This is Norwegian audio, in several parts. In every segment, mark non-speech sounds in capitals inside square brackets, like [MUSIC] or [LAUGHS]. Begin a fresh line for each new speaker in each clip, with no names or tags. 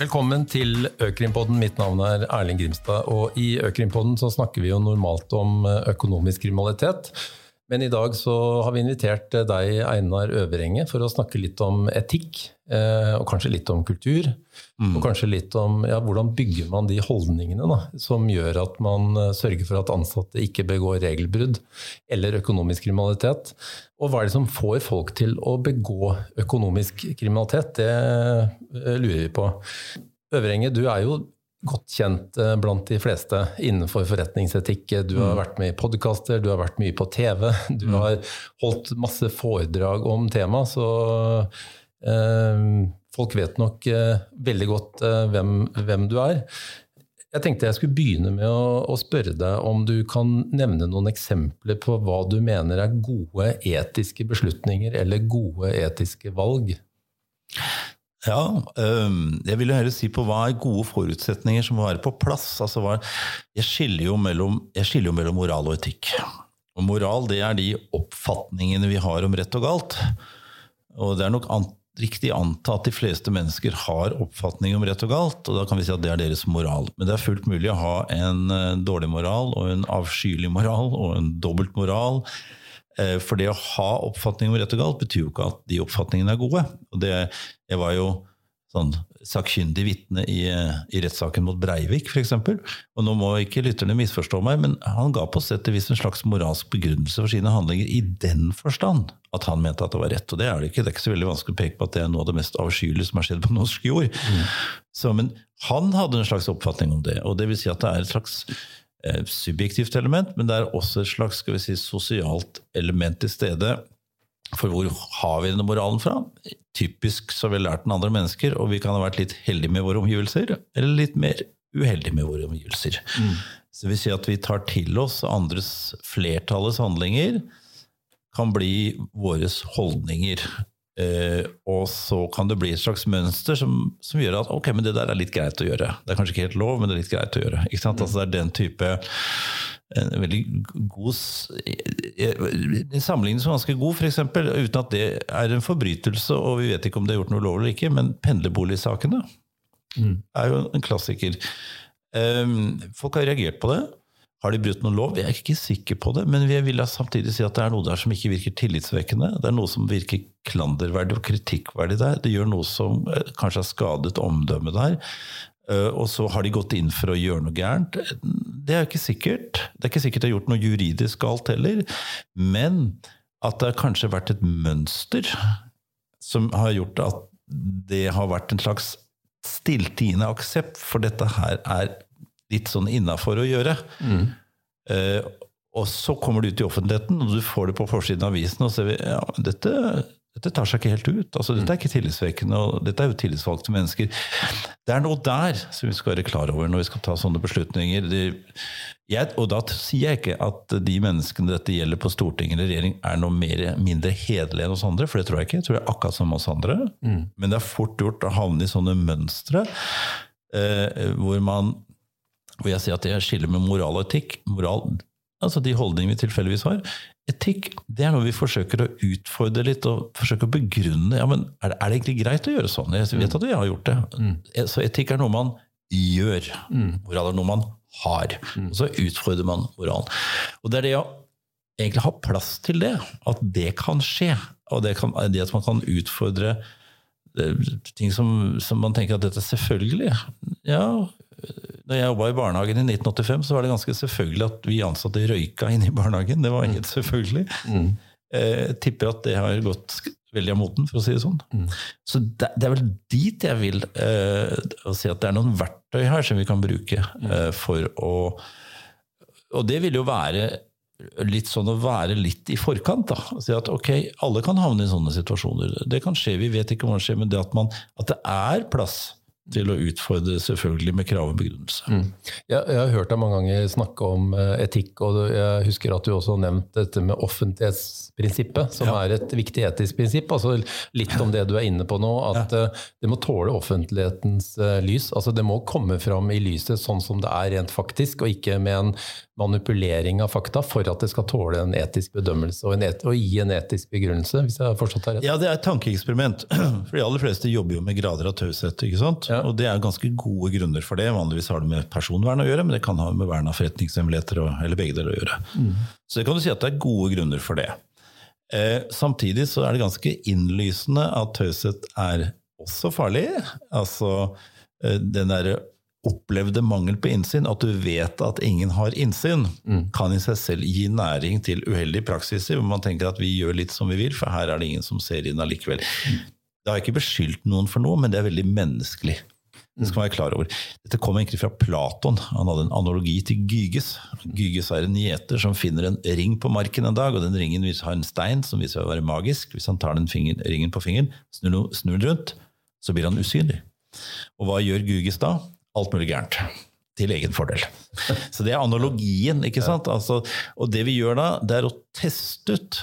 Velkommen til Økrimpodden. Mitt navn er Erling Grimstad. og I Økrimpodden så snakker vi jo normalt om økonomisk kriminalitet. Men i dag så har vi invitert deg, Einar Øverenge, for å snakke litt om etikk. Eh, og kanskje litt om kultur. Mm. Og kanskje litt om ja, hvordan bygger man de holdningene da, som gjør at man eh, sørger for at ansatte ikke begår regelbrudd eller økonomisk kriminalitet. Og hva er det som får folk til å begå økonomisk kriminalitet? Det eh, lurer vi på. Øverenge, du er jo godt kjent eh, blant de fleste innenfor forretningsetikk. Du har mm. vært med i podkaster, du har vært mye på TV. Du mm. har holdt masse foredrag om temaet, så eh, folk vet nok eh, veldig godt eh, hvem, hvem, du er. Jeg tenkte jeg skulle begynne med å, å, spørre deg om du kan nevne noen eksempler på hva du mener er gode etiske beslutninger eller gode etiske valg.
Ja, jeg vil heller si på hva er gode forutsetninger som må være på plass. Altså, jeg, skiller mellom, jeg, skiller jo mellom, moral og etikk. Og moral det er de oppfatningene vi har om rett og galt. Og det er nok an, riktig anta at de fleste mennesker har oppfatning om rett og galt, og da kan vi si at det er deres moral. Men det er fullt mulig å ha en eh, dårlig moral og en avskyelig moral og en dobbelt moral for det å ha oppfatning om rett og galt betyr jo ikke at de oppfatningene er gode. Og det, jeg var jo sånn sakkyndig vitne i, i rettssaken mot Breivik, f.eks. Og nå må ikke lytterne misforstå meg, men han ga på sett og vis en slags moralsk begrunnelse for sine handlinger i den forstand at han mente at det var rett. Og det er det ikke. Det er ikke så veldig vanskelig å peke på at det er noe av det mest avskyelige som har skjedd på norsk jord. Mm. Så, men han hadde en slags oppfatning om det, og det vil si at det er et slags Eh, subjektivt element, men det er også et slags skal vi si, sosialt element til stede. For hvor har vi denne moralen fra? Typisk så har vi lært den andre mennesker, og vi kan ha vært litt heldige med våre omgivelser, eller litt mer uheldige med våre omgivelser. Mm. Så det vil si at vi tar til oss andres flertallets handlinger, kan bli våre holdninger. Uh, og så kan det bli et slags mønster som, som, gjør at ok, men det der er litt greit å gjøre. Det er kanskje ikke helt lov, men det er litt greit å gjøre. Ikke sant? Mm. Altså, det er den type en veldig god En sammenligning som er ganske god, f.eks., uten at det er en forbrytelse, og vi vet ikke om det er gjort noe lov eller ikke, men pendlerboligsakene mm. er jo en klassiker. Um, folk har reagert på det. Har de brutt noen lov? Jeg er ikke sikker på det, men vi vil samtidig si at det er noe der som ikke virker tillitsvekkende. Det er noe som virker klanderverdig og kritikkverdig der. Det gjør noe som eh, kanskje har skadet omdømmet der. Eh, og så har de gått inn for å gjøre noe gærent. Det er ikke sikkert. Det er ikke sikkert de har gjort noe juridisk galt heller. Men at det har kanskje vært et mønster som har gjort at det har vært en slags stilltiende aksept, for dette her er litt sånn innafor å gjøre. Mm. Eh, og så kommer det ut i offentligheten, og du får det på forsiden av avisen, og ser vi ja, dette, dette tar seg ikke helt ut. Altså, dette er ikke tillitsvekkende, og dette er jo tillitsvalgte mennesker. Det er noe der som vi skal være klar over når vi skal ta sånne beslutninger. Det, jeg, og da sier jeg ikke at de menneskene dette gjelder på Stortinget eller regjering, er noe mer, mindre hederlige enn oss andre, for det tror jeg ikke. Jeg tror det er akkurat som oss andre. Mm. Men det er fort gjort å havne i sånne mønstre eh, hvor man hvor jeg sier at jeg skiller med moral og etikk. Moral, altså de holdningene vi tilfeldigvis har. Etikk det er noe vi forsøker å utfordre litt og forsøke å begrunne. ja, men Er det, er det egentlig greit å gjøre sånn? Jeg vet at vi har gjort det. Mm. Så etikk er noe man gjør. Mm. Moral er noe man har. Mm. Og så utfordrer man moralen. Og det er det å egentlig ha plass til det. At det kan skje. Og det, kan, det at man kan utfordre eh, ting som, som man tenker at dette er selvfølgelig. Ja, da jeg jobba i barnehagen i 1985, så var det ganske selvfølgelig at vi ansatte røyka inne i barnehagen. Det var helt mm. selvfølgelig. Mm. Eh, tipper at det har gått veldig av moten, for å si det sånn. Mm. Så det, det, er vel dit jeg vil eh, å si at det er noen verktøy her som vi kan bruke eh, for å Og det vil jo være litt sånn å være litt i forkant. da, Si at ok, alle kan havne i sånne situasjoner. Det kan skje, vi vet ikke hva som skjer, men det at, man, at det er plass til å utfordre, selvfølgelig med krav og begrunnelse. Mm.
Jeg, jeg, har hørt deg mange ganger snakke om uh, etikk, og jeg husker at du også har nevnt dette med offentlighetsprinsippet, som ja. er et viktig etisk prinsipp. altså Litt om det du er inne på nå, at ja. uh, det må tåle offentlighetens uh, lys. altså Det må komme fram i lyset sånn som det er rent faktisk, og ikke med en manipulering av fakta for at det skal tåle en etisk bedømmelse og, et, og gi en etisk begrunnelse, hvis jeg har forstått det rett?
Ja, det er et tankeeksperiment. [CLEARS THROAT] For de aller fleste jobber jo med grader av taushet. ikke sant? Ja. Ja. Og det er ganske gode grunner for det. Vanligvis har det med personvern å gjøre, men det kan ha med vern av forretningshemmeligheter eller begge deler å gjøre. Mm. Så det kan du si at det er gode grunner for det. Eh, samtidig så er det ganske innlysende at taushet er også farlig. Altså eh, den derre opplevde mangel på innsyn, at du vet at ingen har innsyn, mm. kan i seg selv gi næring til uheldige praksiser, hvor man tenker at vi gjør litt som vi vil, for her er det ingen som ser inn allikevel. Det har ikke beskyldt noen for noe, men det er veldig menneskelig. Det skal man være klar over. Dette kommer egentlig fra Platon. Han hadde en analogi til Gyges. Gyges er en gjeter som finner en ring på marken en dag, og den ringen har en stein som viser seg å være magisk. Hvis han tar den finger, ringen på fingeren, snur, snur den rundt, så blir han usynlig. Og hva gjør Gyges da? Alt mulig gærent. Til egen fordel. [LAUGHS] Så det er analogien. ikke sant? Altså, og det vi gjør da, det er å teste ut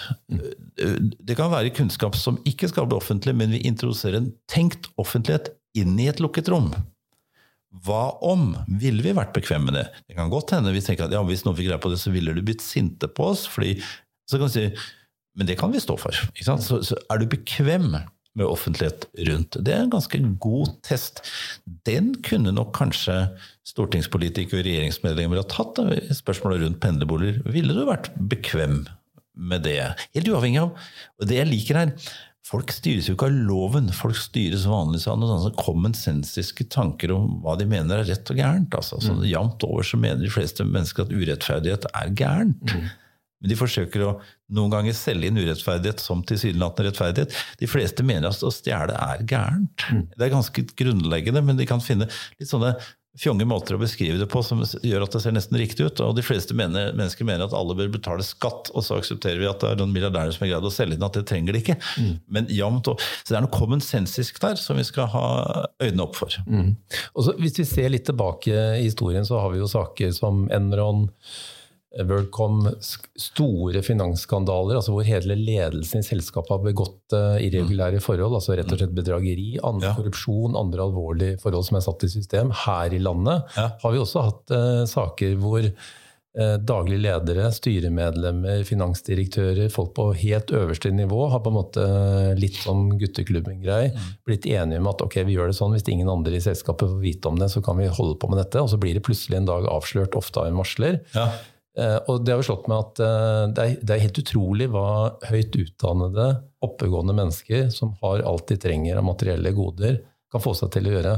Det kan være kunnskap som ikke skal bli offentlig, men vi introduserer en tenkt offentlighet inn i et lukket rom. Hva om? Ville vi vært bekvemme med det? Det kan godt hende vi tenker at ja, hvis noen fikk greie på det, så ville du blitt sinte på oss. fordi, så kan vi si, Men det kan vi stå for. Så, så, er du bekvem med offentlighet rundt. Det er en ganske god test. Den kunne nok kanskje stortingspolitikere og regjeringsmedlemmer ha tatt. Spørsmålet rundt pendlerboliger. Ville du vært bekvem med det? Helt uavhengig av Det jeg liker her Folk styres jo ikke av loven. Folk styres vanligvis av noen sånne kommensensiske tanker om hva de mener er rett og gærent. Altså, så mm. Jevnt over så mener de fleste mennesker at urettferdighet er gærent. Mm. Men de forsøker å noen ganger selge inn urettferdighet som tilsynelatende rettferdighet. De fleste mener at å stjele er gærent. Mm. Det er ganske grunnleggende, men de kan finne litt sånne fjonge måter å beskrive det på som gjør at det ser nesten riktig ut. Og de fleste mener, mennesker mener at alle bør betale skatt, og så aksepterer vi at det er noen milliardærer som har greid å selge inn at det trenger de ikke. Mm. Men jamt og, Så det er noe common sensisk der som vi skal ha øynene opp for. Mm.
Og så, hvis vi ser litt tilbake i historien, så har vi jo saker som Enron WorldCom store finansskandaler altså hvor hele ledelsen i selskapet har begått uh, irregulære forhold, altså rett og slett bedrageri, andre, ja. korrupsjon, andre alvorlige forhold som er satt i system. Her i landet ja. har vi også hatt uh, saker hvor uh, daglige ledere, styremedlemmer, finansdirektører, folk på helt øverste nivå har på en måte litt som gutteklubben-grei mm. blitt enige om at ok, vi gjør det sånn, hvis ingen andre i selskapet får vite om det, så kan vi holde på med dette. Og så blir det plutselig en dag avslørt, ofte av en varsler. Ja. Eh, og det har jo slått meg at eh, det er, helt utrolig hva høyt utdannede, oppegående mennesker som har alt de trenger av materielle goder, kan få seg til å gjøre.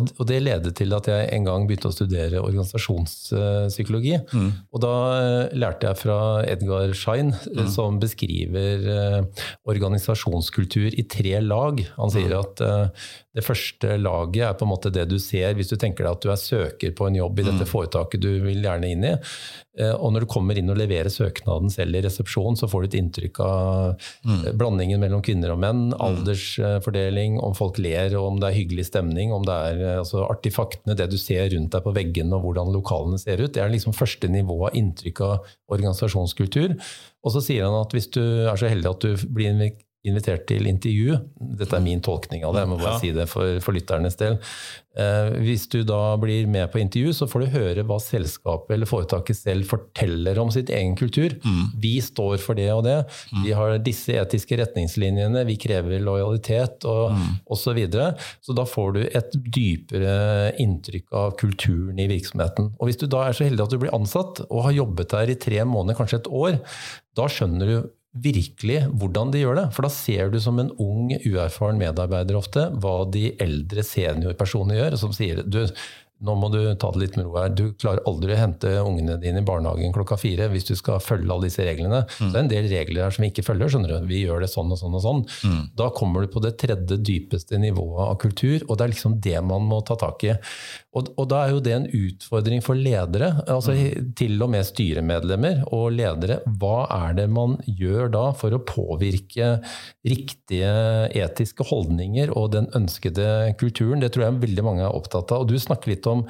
Og, det ledet til at jeg en gang begynte å studere organisasjonspsykologi. Mm. Og da eh, lærte jeg fra Edgar Schein, mm. som beskriver organisasjonskultur i tre lag. Han sier mm. at det første laget er på en måte det du ser hvis du tenker deg at du er søker på en jobb i dette mm. foretaket du vil gjerne inn i. Eh, og når du kommer inn og leverer søknaden selv i resepsjon, så får du et inntrykk av mm. Eh, blandingen mellom kvinner og menn, mm. aldersfordeling, om folk ler, og om det er hyggelig stemning, om det er eh, altså, artifaktene, det du ser rundt deg på veggene og hvordan lokalene ser ut. Det er liksom første nivå av inntrykk av organisasjonskultur. Og så sier han at hvis du er så heldig at du blir invitert til intervju. Dette er min tolkning av det, jeg må bare ja. si det for, for lytternes del. Eh, hvis du da blir med på intervju, så får du høre hva selskapet eller foretaket selv forteller om sitt egen kultur. Mm. Vi står for det og det. Mm. Vi har disse etiske retningslinjene. Vi krever lojalitet og mm. osv. Så, videre. så da får du et dypere inntrykk av kulturen i virksomheten. Og hvis du da er så heldig at du blir ansatt og har jobbet der i tre måneder, kanskje et år, da skjønner du virkelig hvordan de gjør det. For da ser du som en ung, uerfaren medarbeider ofte hva de eldre seniorpersonene gjør, som sier du, nå må du ta det litt med ro her. Du klarer aldri å hente ungene dine i barnehagen klokka fire hvis du skal følge alle disse reglene. Mm. Så det er en del regler her som vi ikke følger. skjønner du. Vi gjør det sånn og sånn og sånn. Mm. Da kommer du på det tredje dypeste nivået av kultur, og det er liksom det man må ta tak i. Og, og da er jo det en utfordring for ledere, altså mm. til og med styremedlemmer og ledere. Hva er det man gjør da for å påvirke riktige etiske holdninger og den ønskede kulturen? Det tror jeg veldig mange er opptatt av. Og du snakker litt om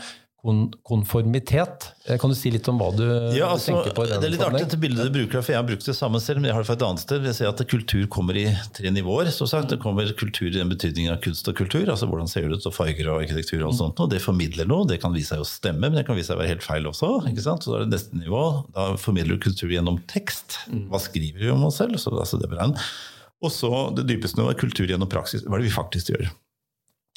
konformitet. Eh, kan du si litt om hva du ja, altså, tenker på?
det er litt artig dette bildet du bruker, for jeg har brukt det samme selv, men jeg har det fra et annet sted. Jeg ser at Kultur kommer i tre nivåer. så sagt. Det kommer kultur i den betydningen av kunst og kultur. altså Hvordan ser det ut, og farger og arkitektur og sånt. Og det formidler noe. Det kan vise seg å stemme, men det kan vise seg å være helt feil også. ikke sant? Så da er det neste nivå. Da formidler du kultur gjennom tekst. Mm. Hva skriver vi om oss selv? Så, altså, det er Og så det dypeste nivået er kultur gjennom praksis. Hva er det vi faktisk gjør?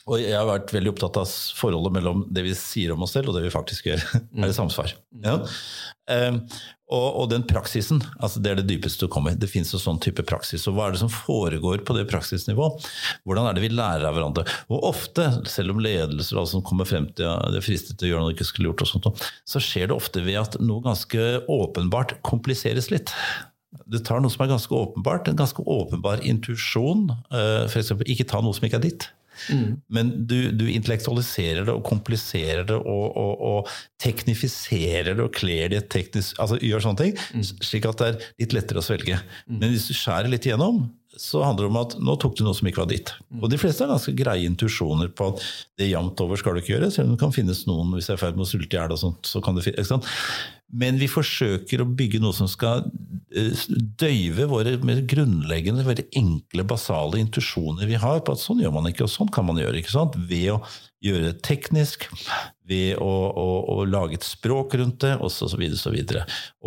Og jeg har vært veldig opptatt av forholdet mellom det vi sier om oss selv, og det vi faktisk gjør. [LAUGHS] er det samsvar? Ja. Um, og, og, den praksisen, altså det er det dypeste du kommer. Det fins en sånn type praksis. Og hva er det som foregår på det praksisnivå? Hvordan er det vi lærer av hverandre? Og ofte, selv om ledelser altså, kommer frem til ja, det fristet til å gjøre noe de ikke skulle gjort, og sånt, så skjer det ofte ved at noe ganske åpenbart kompliseres litt. Det tar noe som er ganske åpenbart, en ganske åpenbar intuisjon. Uh, F.eks. ikke ta noe som ikke er ditt. Mm. Men du, du, intellektualiserer det og kompliserer det og, og, og teknifiserer det og kler det teknisk altså Gjør sånne ting, mm. slik at det er litt lettere å svelge. Mm. Men hvis du skjærer litt igjennom, så handler det om at nå tok du noe som ikke var ditt. Mm. Og de fleste har ganske greie intuisjoner på at det jevnt over skal du ikke gjøre, selv om det kan finnes noen hvis jeg er i ferd med å sulte i hjel og sånt. så kan det finnes, Men vi forsøker å bygge noe som skal eh, døyve våre grunnleggende, veldig enkle, basale intuisjoner vi har på at sånn gjør man ikke, og sånn kan man gjøre. ikke sant? Ved å gjøre det teknisk, ved å, å, å lage et språk rundt det, osv. Og,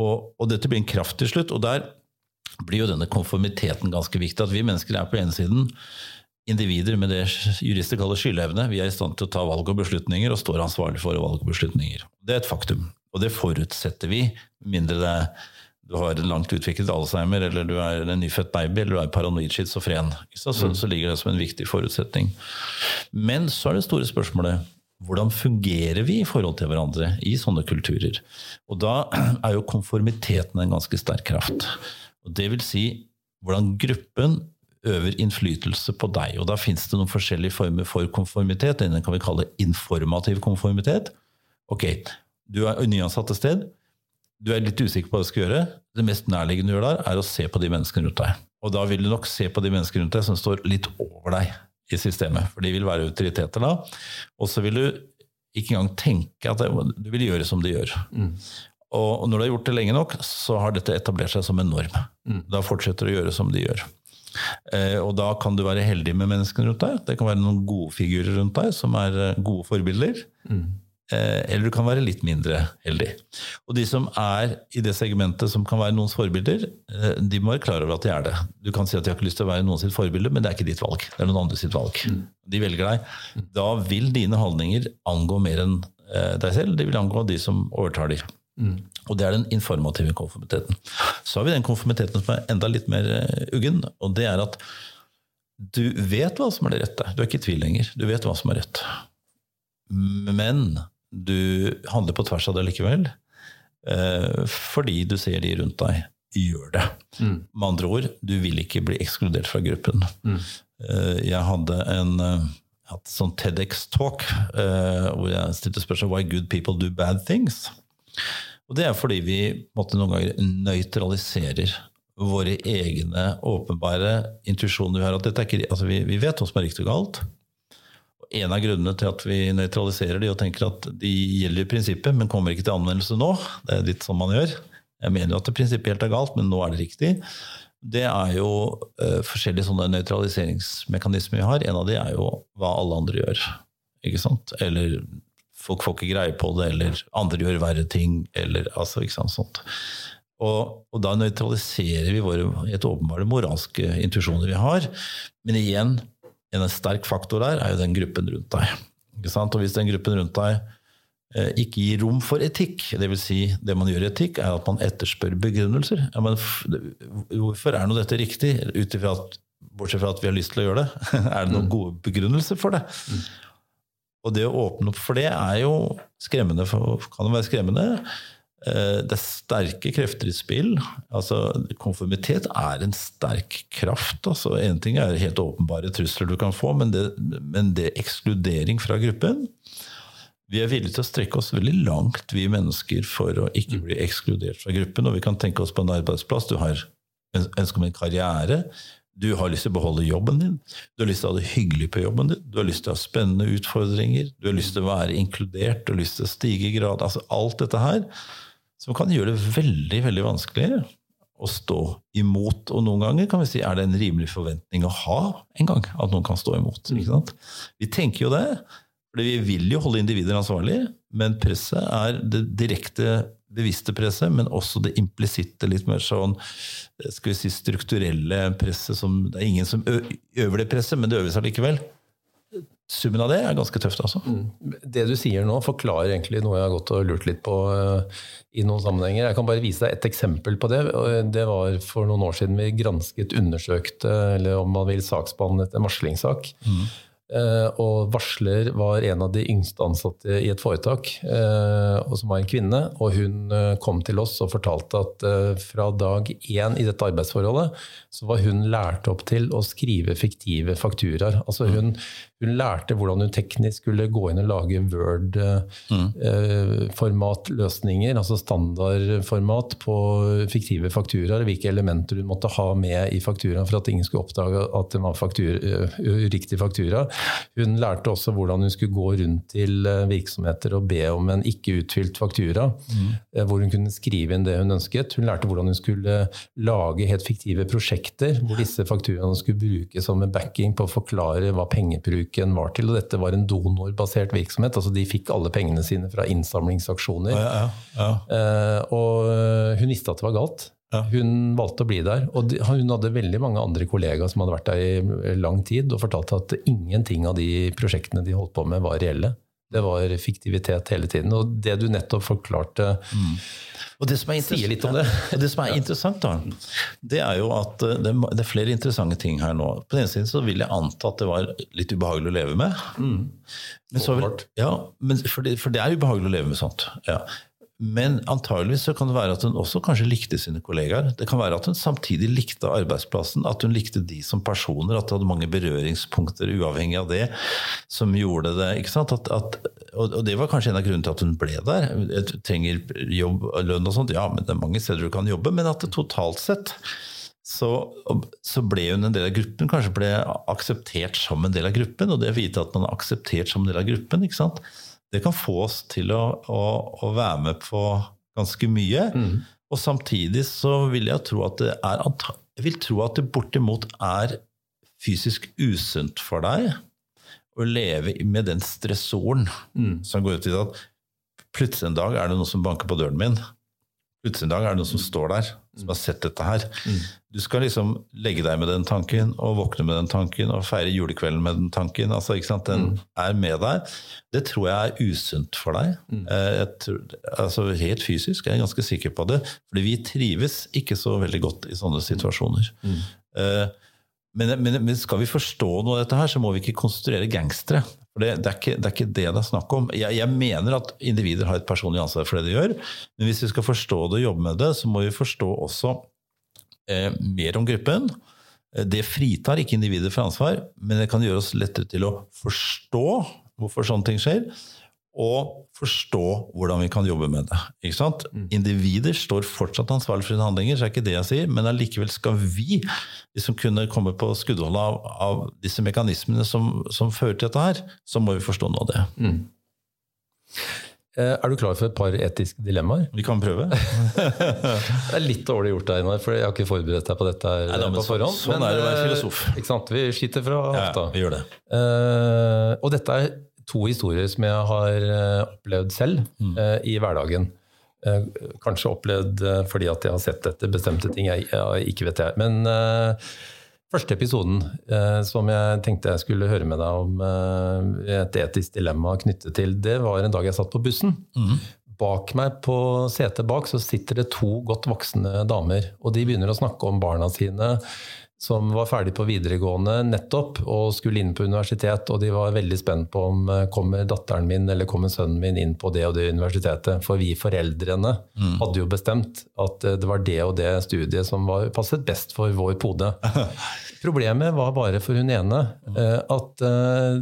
og, og dette blir en kraft til slutt. og der blir jo denne konformiteten ganske viktig. At vi mennesker er på ene siden individer med det jurister kaller skyldevne. Vi er i stand til å ta valg og beslutninger og står ansvarlig for valg og beslutninger. Det er et faktum. Og det forutsetter vi, mindre det, du har en langt utviklet Alzheimer, eller du er en nyfødt baby, eller du er paranoid schizofren. Så, mm. så ligger det som en viktig forutsetning. Men så er det store spørsmålet hvordan fungerer vi i forhold til hverandre i sånne kulturer? Og da [CLEARS THROAT] er jo konformiteten en ganske sterk kraft. Og det vil si hvordan gruppen øver innflytelse på deg. Og da fins det noen forskjellige former for konformitet. Den kan vi kalle informativ konformitet. Ok, du er nyansatt et sted. Du er litt usikker på hva du skal gjøre. Det mest nærliggende du gjør der, er å se på de menneskene rundt deg. Og da vil du nok se på de menneskene rundt deg som står litt over deg i systemet. For de vil være autoriteter da. Og så vil du ikke engang tenke at du vil gjøre som de gjør. Mm. Og når du har gjort det lenge nok, så har dette etablert seg som en norm. Mm. Da fortsetter du å gjøre som de gjør. Eh, og da kan du være heldig med menneskene rundt deg. Det kan være noen gode figurer rundt deg som er eh, gode forbilder. Mm. Eh, eller du kan være litt mindre heldig. Og de som er i det segmentet som kan være noens forbilder, eh, de må være klar over at de er det. Du kan si at de har ikke lyst til å være noen sitt forbilde, men det er ikke ditt valg. Det er noen andre sitt valg. Mm. De velger deg. Mm. Da vil dine holdninger angå mer enn eh, deg selv. De vil angå de som overtar dem. Mm. Og det er den informative konformiteten. Så har vi den konformiteten som er enda litt mer uggen, og det er at du vet hva som er det rette. Du er ikke i tvil lenger. Du vet hva som er rett. Men du handler på tvers av det likevel, uh, fordi du ser de rundt deg gjør det. Mm. Med andre ord, du vil ikke bli ekskludert fra gruppen. Mm. Uh, jeg hadde en hatt sånn TEDX-talk hvor jeg stilte spørsmål why good people do bad things. Og det er fordi vi måtte noen ganger nøytraliserer våre egne åpenbare intuisjoner vi har. at ikke, altså vi, vi, vet hva som er riktig og galt. En av grunnene til at vi nøytraliserer de og tenker at de gjelder i prinsippet, men kommer ikke til anvendelse nå, det er litt sånn man gjør. Jeg mener jo at det prinsipielt er galt, men nå er det riktig. Det er jo uh, forskjellige sånne nøytraliseringsmekanismer vi har. En av de er jo hva alle andre gjør. Ikke sant? Eller folk får ikke greie på det, eller andre gjør verre ting, eller altså, ikke sant, sånt. Og, og da nøytraliserer vi våre helt åpenbare moralske intuisjoner vi har. Men igjen, en sterk faktor der er jo den gruppen rundt deg. Ikke sant? Og hvis den gruppen rundt deg eh, ikke gir rom for etikk, dvs. Si, det man gjør i etikk, er at man etterspør begrunnelser. Ja, men hvorfor er nå dette riktig, ut ifra at bortsett fra at vi har lyst til å gjøre det? [LAUGHS] er det noen mm. gode begrunnelser for det? Mm. Og det å åpne opp for det er jo skremmende, for, kan jo være skremmende. Eh, det er sterke krefter i spill. Altså, konformitet er en sterk kraft. Altså, en ting er helt åpenbare trusler du kan få, men det, men det ekskludering fra gruppen Vi er villige til å strekke oss veldig langt, vi mennesker, for å ikke bli ekskludert fra gruppen. Og vi kan tenke oss på en arbeidsplass. Du har ønske om en karriere. Du har lyst til å beholde jobben din, du har lyst til å ha det hyggelig på jobben din, du har lyst til å ha spennende utfordringer, du har lyst til å være inkludert, du har lyst til å stige i grad. Altså alt dette her som kan gjøre det veldig, veldig vanskelig å stå imot. Og noen ganger kan vi si er det en rimelig forventning å ha en gang at noen kan stå imot. Vi tenker jo det, for vi vil jo holde individer ansvarlig, men presset er det direkte bevisste presset, men også det implisitte, litt mer sånn skal vi si, strukturelle presset som Det er ingen som øver det presset, men det øves allikevel. Summen av det er ganske tøft, altså.
Det du sier nå, forklarer egentlig noe jeg har gått og lurt litt på uh, i noen sammenhenger. Jeg kan bare vise deg et eksempel på det. Det var for noen år siden vi gransket, undersøkte, eller om man vil saksbehandlet en varslingssak. Mm. Eh, og varsler var en av de yngste ansatte i et foretak, eh, og som var en kvinne. Og hun eh, kom til oss og fortalte at fra dag én i dette arbeidsforholdet, så var hun lært opp til å skrive fiktive fakturaer. Altså hun, hun lærte hvordan hun teknisk skulle gå inn og lage Word-formatløsninger, mm. altså standardformat på fiktive fakturaer. Hvilke elementer hun måtte ha med i fakturaen for at ingen skulle oppdage at det var faktura, uriktig faktura. Hun lærte også hvordan hun skulle gå rundt til virksomheter og be om en ikke utfylt faktura, mm. hvor hun kunne skrive inn det hun ønsket. Hun lærte hvordan hun skulle lage helt fiktive prosjekter, hvor disse fakturaene skulle brukes som en backing på å forklare hva pengebruken var til. Og dette var en donorbasert virksomhet. altså De fikk alle pengene sine fra innsamlingsaksjoner. Ja, ja, ja. Eh, og eh, hun visste at det var galt. Hun valgte å bli der. Og hun hadde veldig mange andre kollegaer som hadde vært der i lang tid, og fortalte at ingenting av de prosjektene de holdt på med, var reelle. Det var fiktivitet hele tiden. Og det du nettopp forklarte mm.
Og det som er sier litt om det. det som er interessant, da, det er jo at eh, det, er flere interessante ting her nå. På den ene siden så vil jeg anta at det var litt ubehagelig å leve med. Mm. Men så, ja, men for, det, for, det, er ubehagelig å leve med sånt. Ja. Men antageligvis så kan det være at hun også kanskje likte sine kollegaer. Det kan være at hun samtidig likte arbeidsplassen, at hun likte de som personer, at det hadde mange berøringspunkter uavhengig av det, som gjorde det. ikke sant? At, at, og det var kanskje en av grunnene til at hun ble der. Jeg trenger jobb og lønn og sånt. Ja, men det er mange steder du kan jobbe. Men at det totalt sett så, så, ble hun en del av gruppen, kanskje ble akseptert som en del av gruppen. Og det å vite at man er akseptert som en del av gruppen, ikke sant? Det kan få oss til å, å, å være med på ganske mye. Mm. Og samtidig så vil jeg tro at det er Jeg vil tro at det bortimot er fysisk usunt for deg å leve med den stressoren mm. som går ut i at plutselig en dag er det noen som banker på døren min. Plutselig en dag er det noen som står der, som har sett dette her. Mm. Du skal liksom legge deg med den tanken, og våkne med den tanken, og feire julekvelden med den tanken. altså ikke sant, Den mm. er med deg. Det tror jeg er usunt for deg. Mm. Eh, tror, altså Helt fysisk jeg er jeg ganske sikker på det. Fordi vi trives ikke så veldig godt i sånne situasjoner. Mm. Uh, men, men, men, skal vi forstå noe av dette her, så må vi ikke konstruere gangstere. For det, det, er ikke, det, er ikke, det det er snakk om. Jeg, jeg, mener at individer har et personlig ansvar for det de gjør, men hvis vi skal forstå det og jobbe med det, så må vi forstå også eh, mer om gruppen. Eh, det fritar ikke individer for ansvar, men det kan gjøre oss lettere til å forstå hvorfor sånne ting skjer og forstå hvordan vi kan jobbe med det. Ikke sant? Mm. Individer står fortsatt ansvarlig for sine handlinger, så er ikke det jeg sier, men allikevel skal vi, de som kunne komme på skuddholdet av, av, disse mekanismene som, som, fører til dette her, så må vi forstå noe av det. Mm.
Eh, er du klar for et par etiske dilemmaer?
Vi kan prøve. [LAUGHS]
det er litt dårlig gjort, Einar, for jeg har ikke forberedt deg på dette her Nei, på forhånd.
Sånn men, er det å være eh, filosof.
Ikke sant? Vi skiter fra hofta.
Ja, vi gjør det.
Uh, og dette er to historier som jeg har opplevd selv mm. uh, i hverdagen. Uh, kanskje opplevd fordi at jeg har sett etter bestemte ting jeg, jeg ikke vet jeg. Men første episoden som jeg tenkte jeg skulle høre med deg om et etisk dilemma knyttet til, det var en dag jeg satt på bussen. Mm. Bak meg på setet bak så sitter det to godt voksne damer. Og de begynner å snakke om barna sine som var ferdig på videregående nettopp og skulle inn på universitet. Og de var veldig spent på om eh, kommer datteren min eller kommer sønnen min inn på det og det universitetet. For vi foreldrene mm. hadde jo bestemt at eh, det var det og det studiet som var, passet best for vår pode. [LAUGHS] Problemet var bare for hun ene eh, at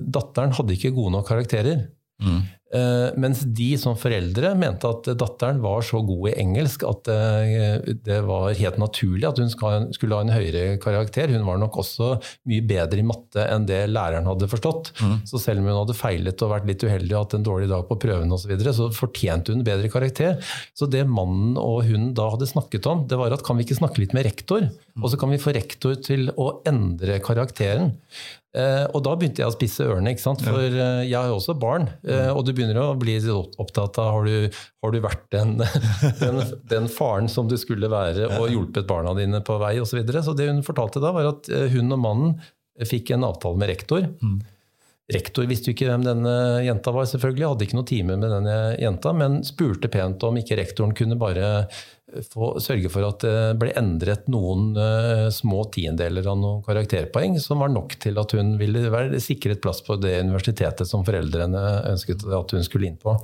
datteren hadde ikke gode nok karakterer. Mm. Uh, mens de som foreldre mente at datteren var så god i engelsk at uh, det var helt naturlig at hun skulle ha en høyere karakter. Hun var nok også mye bedre i matte enn det læreren hadde forstått. Mm. Så selv om hun hadde feilet og vært litt uheldig og hatt en dårlig dag på prøven osv., så, videre, så fortjente hun bedre karakter. Så det mannen og hun da hadde snakket om, det var at kan vi ikke snakke litt med rektor? Mm. Og så kan vi få rektor til å endre karakteren. Eh, og da begynte jeg å spisse ørene, ikke sant? for eh, jeg har jo også barn. Eh, og du begynner å bli opptatt av har du, har du vært den, [LAUGHS] den, den, faren som du skulle være, og hjulpet barna dine på vei osv. Så, videre. så det hun fortalte da, var at hun og mannen fikk en avtale med rektor. Mm. Rektor visste jo ikke hvem denne jenta var, selvfølgelig. Hadde ikke noe time med denne jenta, men spurte pent om ikke rektoren kunne bare få, sørge for at det ble endret noen uh, små tiendeler av noen karakterpoeng, som var nok til at hun ville være sikret plass på det universitetet som foreldrene ønsket at hun skulle inn på.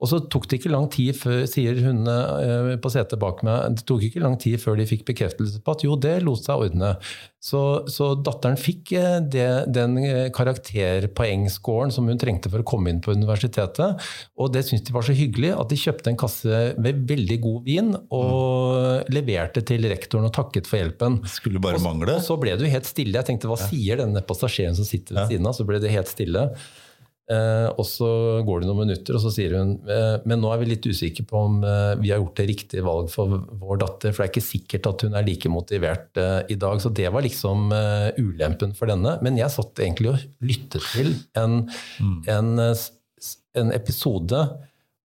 Og så tok det ikke lang tid før, sier hun eh, på setet bak meg, det tok ikke lang tid før de fikk bekreftelse på at jo, det lot seg ordne. Så, så datteren fikk eh, det, den eh, karakterpoengscoren som hun trengte for å komme inn på universitetet. Og det syntes de var så hyggelig at de kjøpte en kasse med veldig god vin og mm. leverte til rektoren og takket for hjelpen.
Skulle bare mangle.
Og så ble det jo helt stille. Jeg tenkte hva sier denne passasjeren som sitter ved siden av? Så ble det helt stille. Eh, og så går det noen minutter, og så sier hun eh, men nå er vi litt usikre på om eh, vi har gjort det riktige valg for vår datter. For det er ikke sikkert at hun er like motivert i dag. Så det var liksom ulempen for denne. Men jeg satt egentlig og lyttet til en, mm. en, en episode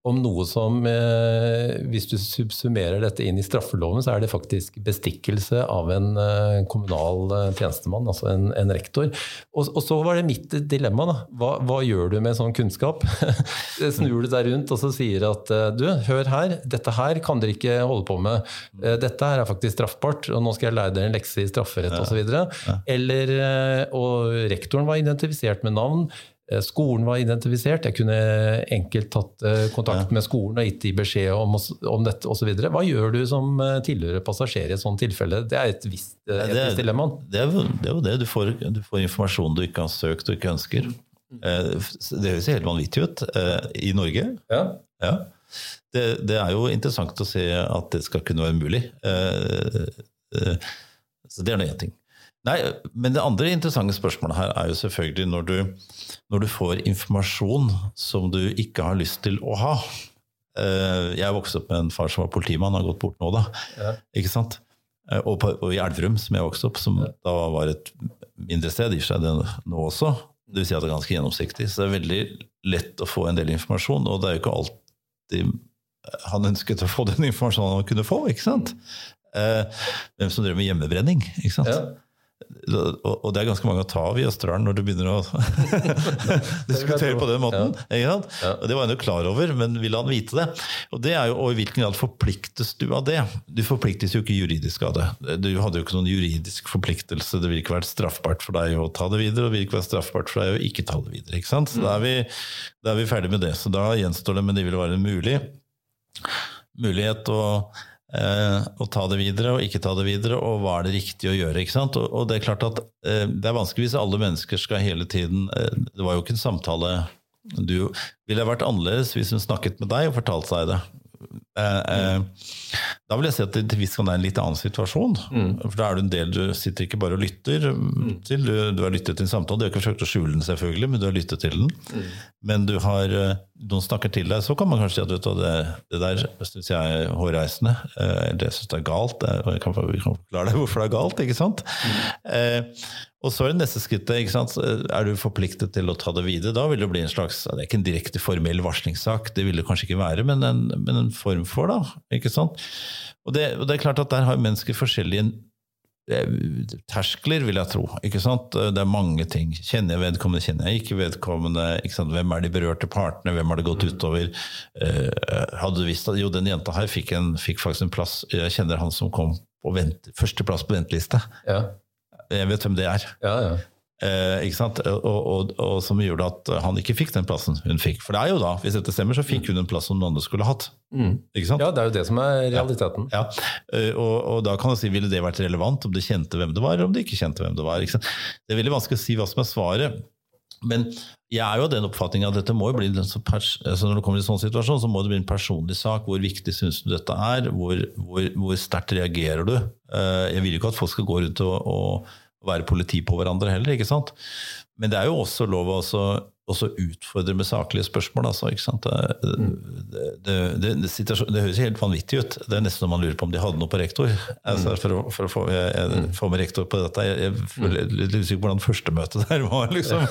om noe som, eh, hvis du subsummerer dette inn i straffeloven, så er det faktisk bestikkelse av en eh, kommunal eh, tjenestemann, altså en, en rektor. Og, og, så var det mitt dilemma. da. Hva, hva gjør du med sånn kunnskap? [LAUGHS] Snur du deg rundt og så sier at du, hør her, dette her kan dere ikke holde på med. Dette her er faktisk straffbart, og nå skal jeg lære dere en lekse i strafferett osv. Ja. Eller, og rektoren var identifisert med navn. Eh, skolen var identifisert. Jeg kunne enkelt tatt eh, kontakt med skolen og gitt de beskjed om, om dette osv. Hva gjør du som eh, tilhører passasjer i et sånt tilfelle? Det er et visst etisk dilemma.
Det er, det er jo det. Du får, du får, informasjon du ikke har søkt og ikke ønsker. Det høres helt vanvittig ut i Norge. Ja. ja. Det, det, er jo interessant å se at det skal kunne være mulig. Så det er nå én ting. Nei, men Det andre interessante spørsmålet her er jo selvfølgelig når du, når du får informasjon som du ikke har lyst til å ha. Eh, jeg vokste opp med en far som var politimann, har gått bort nå, da. Ja. Ikke sant? Eh, og, på, og, i Elverum, som jeg vokste opp, som ja. da var et mindre sted, i seg det nå også. Det vil si at det er ganske gjennomsiktig. Så det er veldig lett å få en del informasjon, og det er jo ikke alltid han ønsket å få den informasjonen han kunne få. ikke sant? Eh, hvem som driver med hjemmebrenning. ikke sant? Ja. Og det er ganske mange å ta av i Østerdalen når du begynner å [LAUGHS] diskutere på den måten. Ja. Og Det var han jo klar over, men ville han vite det? Og det er jo, og i hvilken grad forpliktes du av det? Du forpliktes jo ikke juridisk av det. Du hadde jo ikke noen juridisk forpliktelse. Det ville ikke vært straffbart for deg å ta det videre, og det ville ikke vært straffbart for deg å ikke ta det videre. ikke sant? Så da er vi, da er vi ferdig med det. Så da gjenstår det, men det vil være en mulig, mulighet å Eh, og ta det videre og ikke ta det videre, og hva er det riktig å gjøre? ikke sant? Og, og Det er klart at eh, det er vanskelig hvis alle mennesker skal hele tiden eh, Det var jo ikke en samtale Du ville vært annerledes hvis hun snakket med deg og fortalte seg det. Eh, eh, da vil jeg si at det til viss grad er en litt annen situasjon. Mm. For da er du en del, du sitter ikke bare og lytter mm. til, du, du, har lyttet til en samtale. Du har ikke forsøkt å skjule den, selvfølgelig, men du har lyttet til den. Mm. Men du har, eh, noen snakker til deg, så kan man kanskje si at du, det, det der syns jeg er hårreisende. Det syns jeg er galt. Jeg kan, vi kan forklare deg hvorfor det er galt. ikke sant? Mm. Og så er det neste skrittet. ikke sant? Er du forpliktet til å ta det videre? Da vil det bli en slags Det er ikke en direkte formell varslingssak, det vil det kanskje ikke være, men en, men en form for, da. ikke sant? Og det, og det, er klart at der har mennesker forskjellige eh, terskler, vil jeg tro. ikke sant? Det er mange ting. Kjenner jeg vedkommende, kjenner jeg ikke vedkommende? Ikke sant? Hvem er de berørte partene? Hvem har det gått utover? Uh, hadde du visst at jo, den jenta her fikk, en, fikk faktisk en plass Jeg kjenner han som kom på vent, førsteplass på venteliste. Ja. Jeg vet hvem det er. Ja, ja. Eh, ikke sant? Og, og, og, som gjorde at han ikke fikk den plassen hun fikk. For det er jo da, hvis dette stemmer, så fikk hun en plass som noen andre skulle hatt. Mm.
Ikke sant? Ja, det er jo det som er realiteten.
Ja, ja. Eh, og, og, da kan du si, ville det vært relevant om du kjente hvem det var, eller om du ikke kjente hvem det var. Ikke sant? Det er veldig vanskelig å si hva som er svaret. Men jeg er jo av den oppfatning at dette må jo bli altså når det kommer til en sånn situasjon, så må det bli en personlig sak. Hvor viktig syns du dette er? Hvor, hvor, hvor sterkt reagerer du? Eh, jeg vil jo ikke at folk skal gå rundt og, og være politi på hverandre heller. ikke sant? Men det er jo også lov å også utfordre med saklige spørsmål. Altså? Det, det, det, det, høres helt vanvittig ut. Det er nesten så man lurer på om de hadde noe på rektor. Altså, for, å, for å få, jeg, jeg, få, med rektor på dette. Jeg, jeg føler litt usikker på hvordan første møte der var. liksom.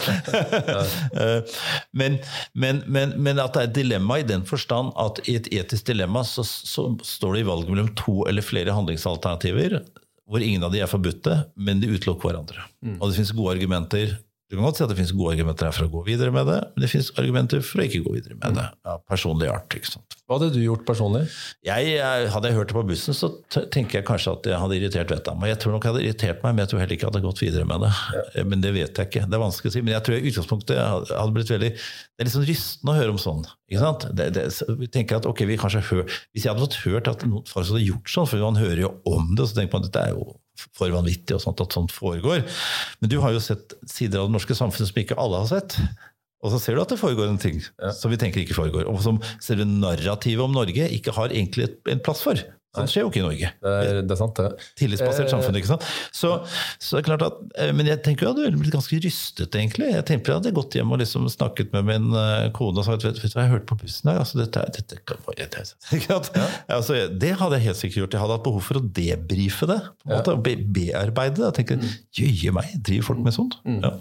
[LAUGHS] [LAUGHS] men, men, men, men, at det er et dilemma i den forstand at i et etisk dilemma så, så står det i valget mellom to eller flere handlingsalternativer hvor ingen av de er forbudte, men de utelukker hverandre. Mm. Og det finnes gode argumenter. Du kan godt si at det finnes gode argumenter her for å gå videre med det, men det finnes argumenter for å ikke gå videre med det. Ja, personlig art. ikke sant?
Hva hadde du gjort personlig?
Jeg, jeg- hadde jeg hørt det på bussen, så tenker jeg kanskje at jeg hadde irritert vettet av meg. Jeg tror nok jeg hadde irritert meg, men jeg tror heller ikke jeg hadde gått videre med det. Ja. Men det vet jeg ikke. Det er vanskelig å si. Men jeg tror i utgangspunktet hadde blitt veldig Det er litt sånn rystende å høre om sånn. ikke sant? Det, det, vi tenker at ok, vi kanskje hør, Hvis jeg hadde fått hørt at noen faktisk hadde gjort sånn, for man hører jo om det, så tenker man at dette er jo for vanvittig og sånt at sånt foregår. Men du har jo sett sider av det norske samfunnet som ikke alle har sett. Og så ser du at det foregår en ting som vi tenker ikke foregår. Og som selve narrativet om Norge ikke har egentlig en plass for. Sånt skjer jo ikke i Norge.
Det er, det er sant, det.
Tillitsbasert samfunn, ikke sant. Så, så det er klart at, eh, Men jeg tenker jo at du hadde blitt ganske rystet, egentlig. Jeg tenker jeg hadde gått hjem og liksom snakket med min eh, kone og sagt vet, vet du hva jeg hørte på bussen her? Altså, dette, dette, dette, [LAUGHS] ja. altså, det hadde jeg helt sikkert gjort. Jeg hadde hatt behov for å debrife det. på en måte, og be, Bearbeide det. Jeg tenker, Jøye meg, driver folk med sånt? Ja.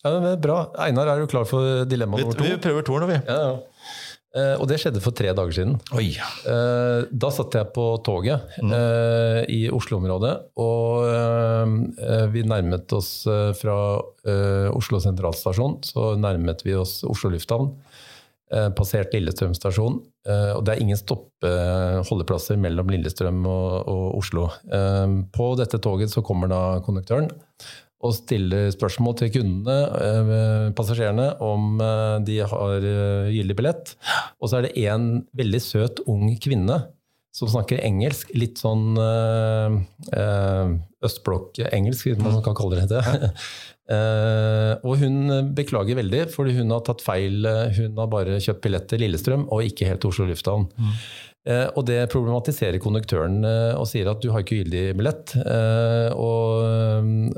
Ja, det er bra. Einar, er du klar for dilemma nummer to?
vi prøver toeren, vi.
Ja, ja. Eh, og det skjedde for tre dager siden.
Oi.
Eh, Da satt jeg på toget mm. i Oslo-området, og eh, vi nærmet oss eh, fra eh, Oslo sentralstasjon, så nærmet vi oss Oslo lufthavn. Eh, passert Lillestrøm stasjon, eh, og det er ingen stoppeholdeplasser mellom Lillestrøm og, og Oslo. Eh, på dette toget så kommer da konduktøren og stiller spørsmål til kundene, eh, passasjerene, om eh, de har eh, gyldig billett. Og så er det en veldig søt ung kvinne som snakker engelsk, litt sånn østblokk-engelsk, hvis man kan kalle det det. Og hun beklager veldig, fordi hun har tatt feil. Hun har bare kjøpt billett til Lillestrøm og ikke helt Oslo lufthavn. Eh, og det problematiserer konduktøren eh, og sier at du har ikke gyldig billett. eh, og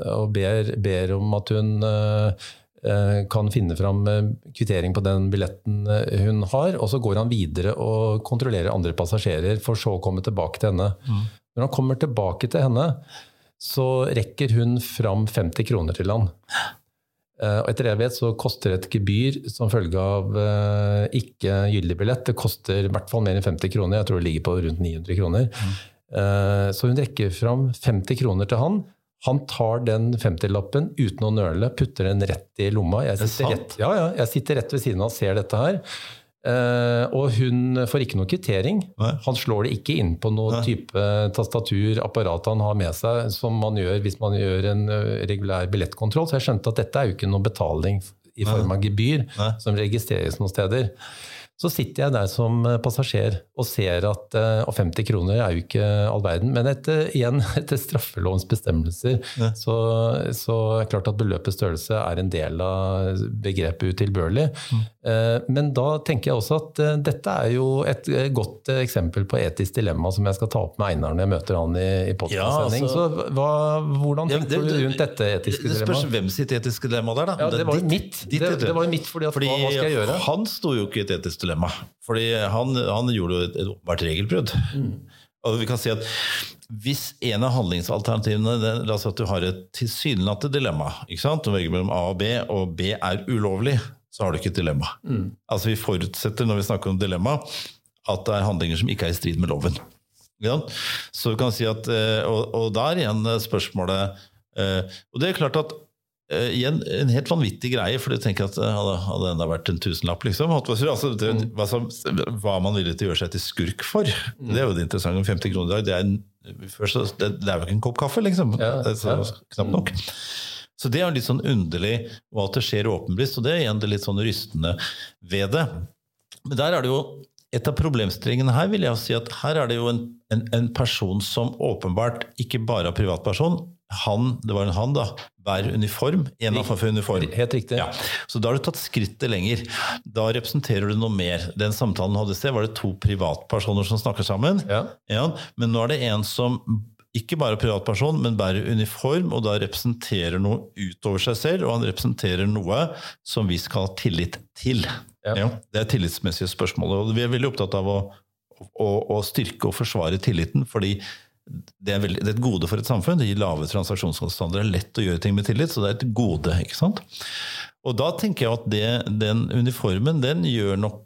og ber, ber om at hun eh, eh, kan finne fram eh, kvittering på den billetten eh, hun har. Og så går han videre og kontrollerer andre passasjerer, for så å komme tilbake til henne. Når han kommer tilbake til henne, så rekker hun fram 50 kroner til han. Eh, Og etter det jeg vet, så koster et gebyr som følge av eh, ikke gyldig billett, det koster i hvert fall mer enn 50 kroner. Jeg tror det ligger på rundt 900 kroner. Eh, Så hun rekker fram 50 kroner til han. Han tar den 50-lappen uten å nøle, putter den rett i lomma. Jeg sitter, rett, ja, ja, jeg sitter rett ved siden av og ser dette her. Eh, og hun får ikke noe kvittering. Han slår det ikke inn på noe
Nei.
type tastatur, apparat han har med seg, som man gjør hvis man gjør en ø, regulær billettkontroll. Så jeg skjønte at dette er jo ikke noe betaling i form av gebyr
Nei.
som registreres noen steder. Så sitter jeg der som eh, passasjer og ser at eh, Og 50 kroner er jo ikke all verden, men etter, igjen, [LAUGHS] etter straffelovens bestemmelser
Ja.
så, så er det klart at beløpets størrelse er en del av begrepet utilbørlig.
Mm.
Eh, Men da tenker jeg også at dette er jo et godt eksempel på etisk dilemma som jeg skal ta opp med Einar når jeg møter han i, i podcastsending.
Ja,
Så hva, hvordan
Ja,
tenker
det-
du rundt dette etiske dilemmaet?
Det spørs hvem sitt etiske dilemma det er, da.
Ja, det var jo
ditt-
mitt.
ditt
Det, det var mitt, fordi at,
Fordi
hva, hva skal jeg gjøre?
han sto jo ikke i et etisk dilemma. Fordi han, han gjorde jo et, et åpenbart regelbrudd.
Mm.
Og vi kan si at Hvis en av handlingsalternativene det, La oss si at du har et tilsynelatende dilemma. ikke sant? Du velger mellom A og B, og B er ulovlig, så har du ikke et dilemma.
Mm.
Altså Vi forutsetter når vi snakker om dilemma, at det er handlinger som ikke er i strid med loven. Ja. Så du kan si at, eh, og, og der igjen spørsmålet eh, Og det er klart at eh, igjen en helt vanvittig greie, for du tenker at eh, hadde, hadde enda vært en tusenlapp, liksom. Altså, det, hva, som, hva man villig til å gjøre seg til skurk for. Det er jo det interessante. 50 kroner i dag, det er, en, først, det, det er jo ikke en kopp kaffe, liksom.
Ja,
Det er så,
ja.
Knapt nok. Så det er jo litt sånn underlig, og at det skjer åpenlyst, og det er igjen det litt sånn rystende ved det. Men der er det jo et av problemstillingene her vil jeg si at her er det jo en, en, en person som åpenbart ikke bare er privatperson. Han, det var en han, da, bærer uniform. En av for uniform.
Helt riktig.
Ja. Så da har du tatt skrittet lenger. Da representerer du noe mer. Den samtalen du hadde i sted, var det to privatpersoner som snakker sammen.
Ja.
Ja, men nå er det en som ikke bare er privatperson, men bærer uniform, og da representerer noe utover seg selv, og han representerer noe som vi skal ha tillit til.
Ja.
Ja, det er tillitsmessige spørsmål, og vi er veldig opptatt av å, å, å styrke og forsvare tilliten, fordi det er, veldig, det er et gode for et samfunn. Det gir lave transaksjonskostnader. Det er lett å gjøre ting med tillit, så det er et gode. ikke sant? Og da tenker jeg at det, den uniformen, den gjør nok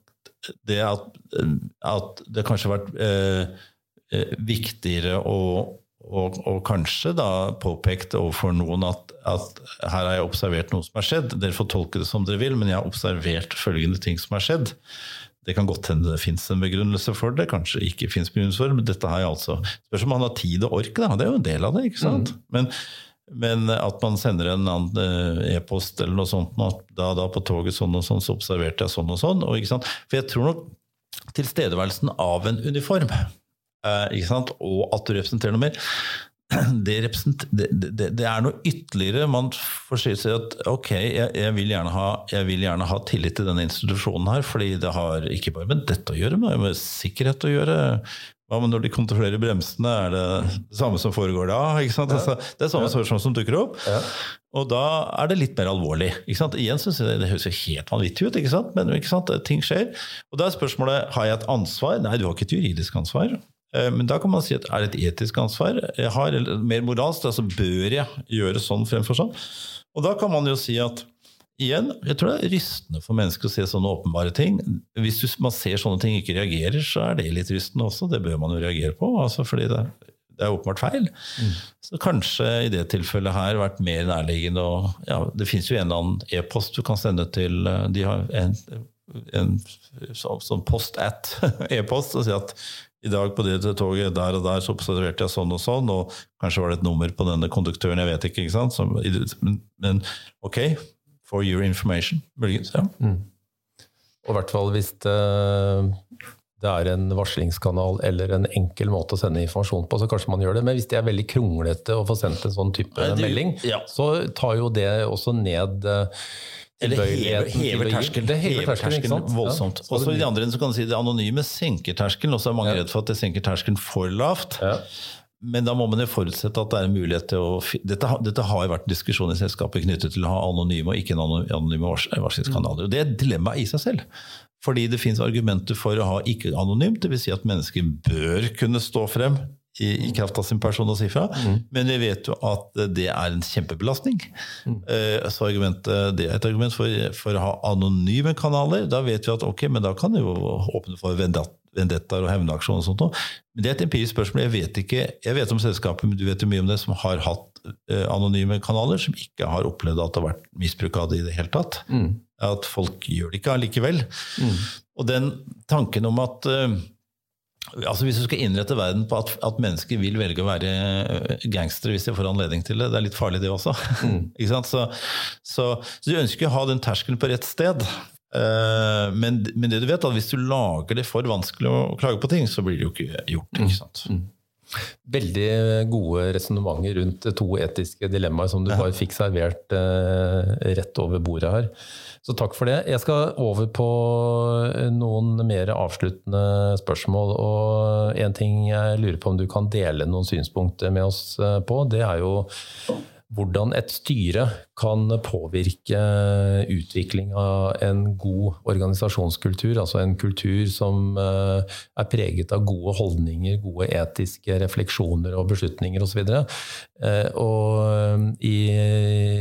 det at, at det kanskje har vært eh, eh, viktigere å, og, og, kanskje da påpekt overfor noen at, at, her har jeg observert noe som har skjedd. Dere får tolke det som dere vil, men jeg har observert følgende ting som har skjedd. Det kan godt hende det fins en begrunnelse for det, kanskje ikke fins begrunnelse for det, men dette har jeg altså Spørs om man har tid og ork, da. Det er jo en del av det, ikke sant. Mm. Men, men, at man sender en annen eh, e-post eller noe sånt, at da, da, på toget sånn og sånn, så observerte jeg sånn og sånn. Og, for jeg tror nok tilstedeværelsen av en uniform Eh, og at du representerer noe mer. [CLEARS THROAT] Det, det, det, det, er noe ytterligere. Man får si at ok, jeg, jeg, vil ha, jeg, vil gjerne ha, tillit til denne institusjonen her, fordi det har ikke bare med dette å gjøre, men med sikkerhet å gjøre. Hva med når de kontrollerer bremsene, er det det samme som foregår da? Ja. Altså, det er samme spørsmål som dukker opp. Ja. Og da er det litt mer alvorlig. Igjen synes jeg Det høres jo helt vanvittig ut, men ting skjer. Og da er spørsmålet har jeg et ansvar. Nei, du har ikke et juridisk ansvar. Eh, men da kan man si at er det et etisk ansvar? Jeg har eller mer moralsk, altså bør jeg gjøre sånn fremfor sånn? Og da kan man jo si at igjen, jeg tror det er rystende for mennesker å se sånne åpenbare ting. Hvis man ser sånne ting ikke reagerer, så er det litt rystende også. Det bør man jo reagere på, altså fordi det, det er åpenbart feil. Mm. Så kanskje i det tilfellet her vært mer nærliggende og ja, Det fins jo en eller annen e-post du kan sende til eh, De har en, en sånn post at [LAUGHS] e-post og si at i dag på det toget der og der så observerte jeg sånn og sånn, og kanskje var det et nummer på denne konduktøren, jeg vet ikke. ikke sant? Så, men, ok, for your information, muligens. Ja. Mm.
Og i hvert fall hvis det, det, er en varslingskanal eller en enkel måte å sende informasjon på, så kanskje man gjør det. Men hvis det er veldig kronglete å få sendt en sånn type Nei, det, melding, ja. så tar jo det også ned
eller hever, hever terskelen, det hever terskelen voldsomt. Ja. Også i de andre så kan du si det anonyme senker terskelen. og så er mange ja. redd for at det senker terskelen for lavt. Ja. Men da må man jo forutsette at det er en mulighet til å Dette, dette har jo vært diskusjon i selskapet knyttet til å ha anonyme og ikke anonyme varslingskanaler. Og det er et dilemma i seg selv. Fordi det finnes argumenter for å ha ikke anonymt, dvs. Si at mennesker bør kunne stå frem i, i, kraft av sin person og sifra. Mm. Men vi vet jo at det er en kjempebelastning. Mm. Uh, så det er et argument for, for, å ha anonyme kanaler. Da vet vi at ok, men da kan det jo åpne for vendettaer og hevnaksjoner og sånt. Men det er et empirisk spørsmål. Jeg vet ikke, jeg vet om selskapet, men du vet jo mye om det, som har hatt uh, anonyme kanaler, som ikke har opplevd at det har vært misbruk av det i det hele tatt. Mm. At folk gjør det ikke allikevel. Mm. Og den tanken om at uh, Altså Hvis du skal innrette verden på at, at, mennesker vil velge å være øh, gangstere hvis de får anledning til det, det er litt farlig det også. Mm. [LAUGHS] så, så, så, du ønsker å ha den terskelen på rett sted. Uh, men, men, det du vet, at hvis du lager det for vanskelig å klage på ting, så blir det jo ikke gjort. ikke mm. sant? Mm.
Veldig gode resonnementer rundt to etiske dilemmaer som du bare fikk servert uh, rett over bordet her. Så takk for det. Jeg skal over på eh, noen mer avsluttende spørsmål. Og en ting jeg lurer på om du kan dele noen synspunkter med oss eh, på, det er jo hvordan et styre kan påvirke utvikling av en god organisasjonskultur. Altså en kultur som eh, er preget av gode holdninger, gode etiske refleksjoner og beslutninger osv. Og, eh, og eh, i,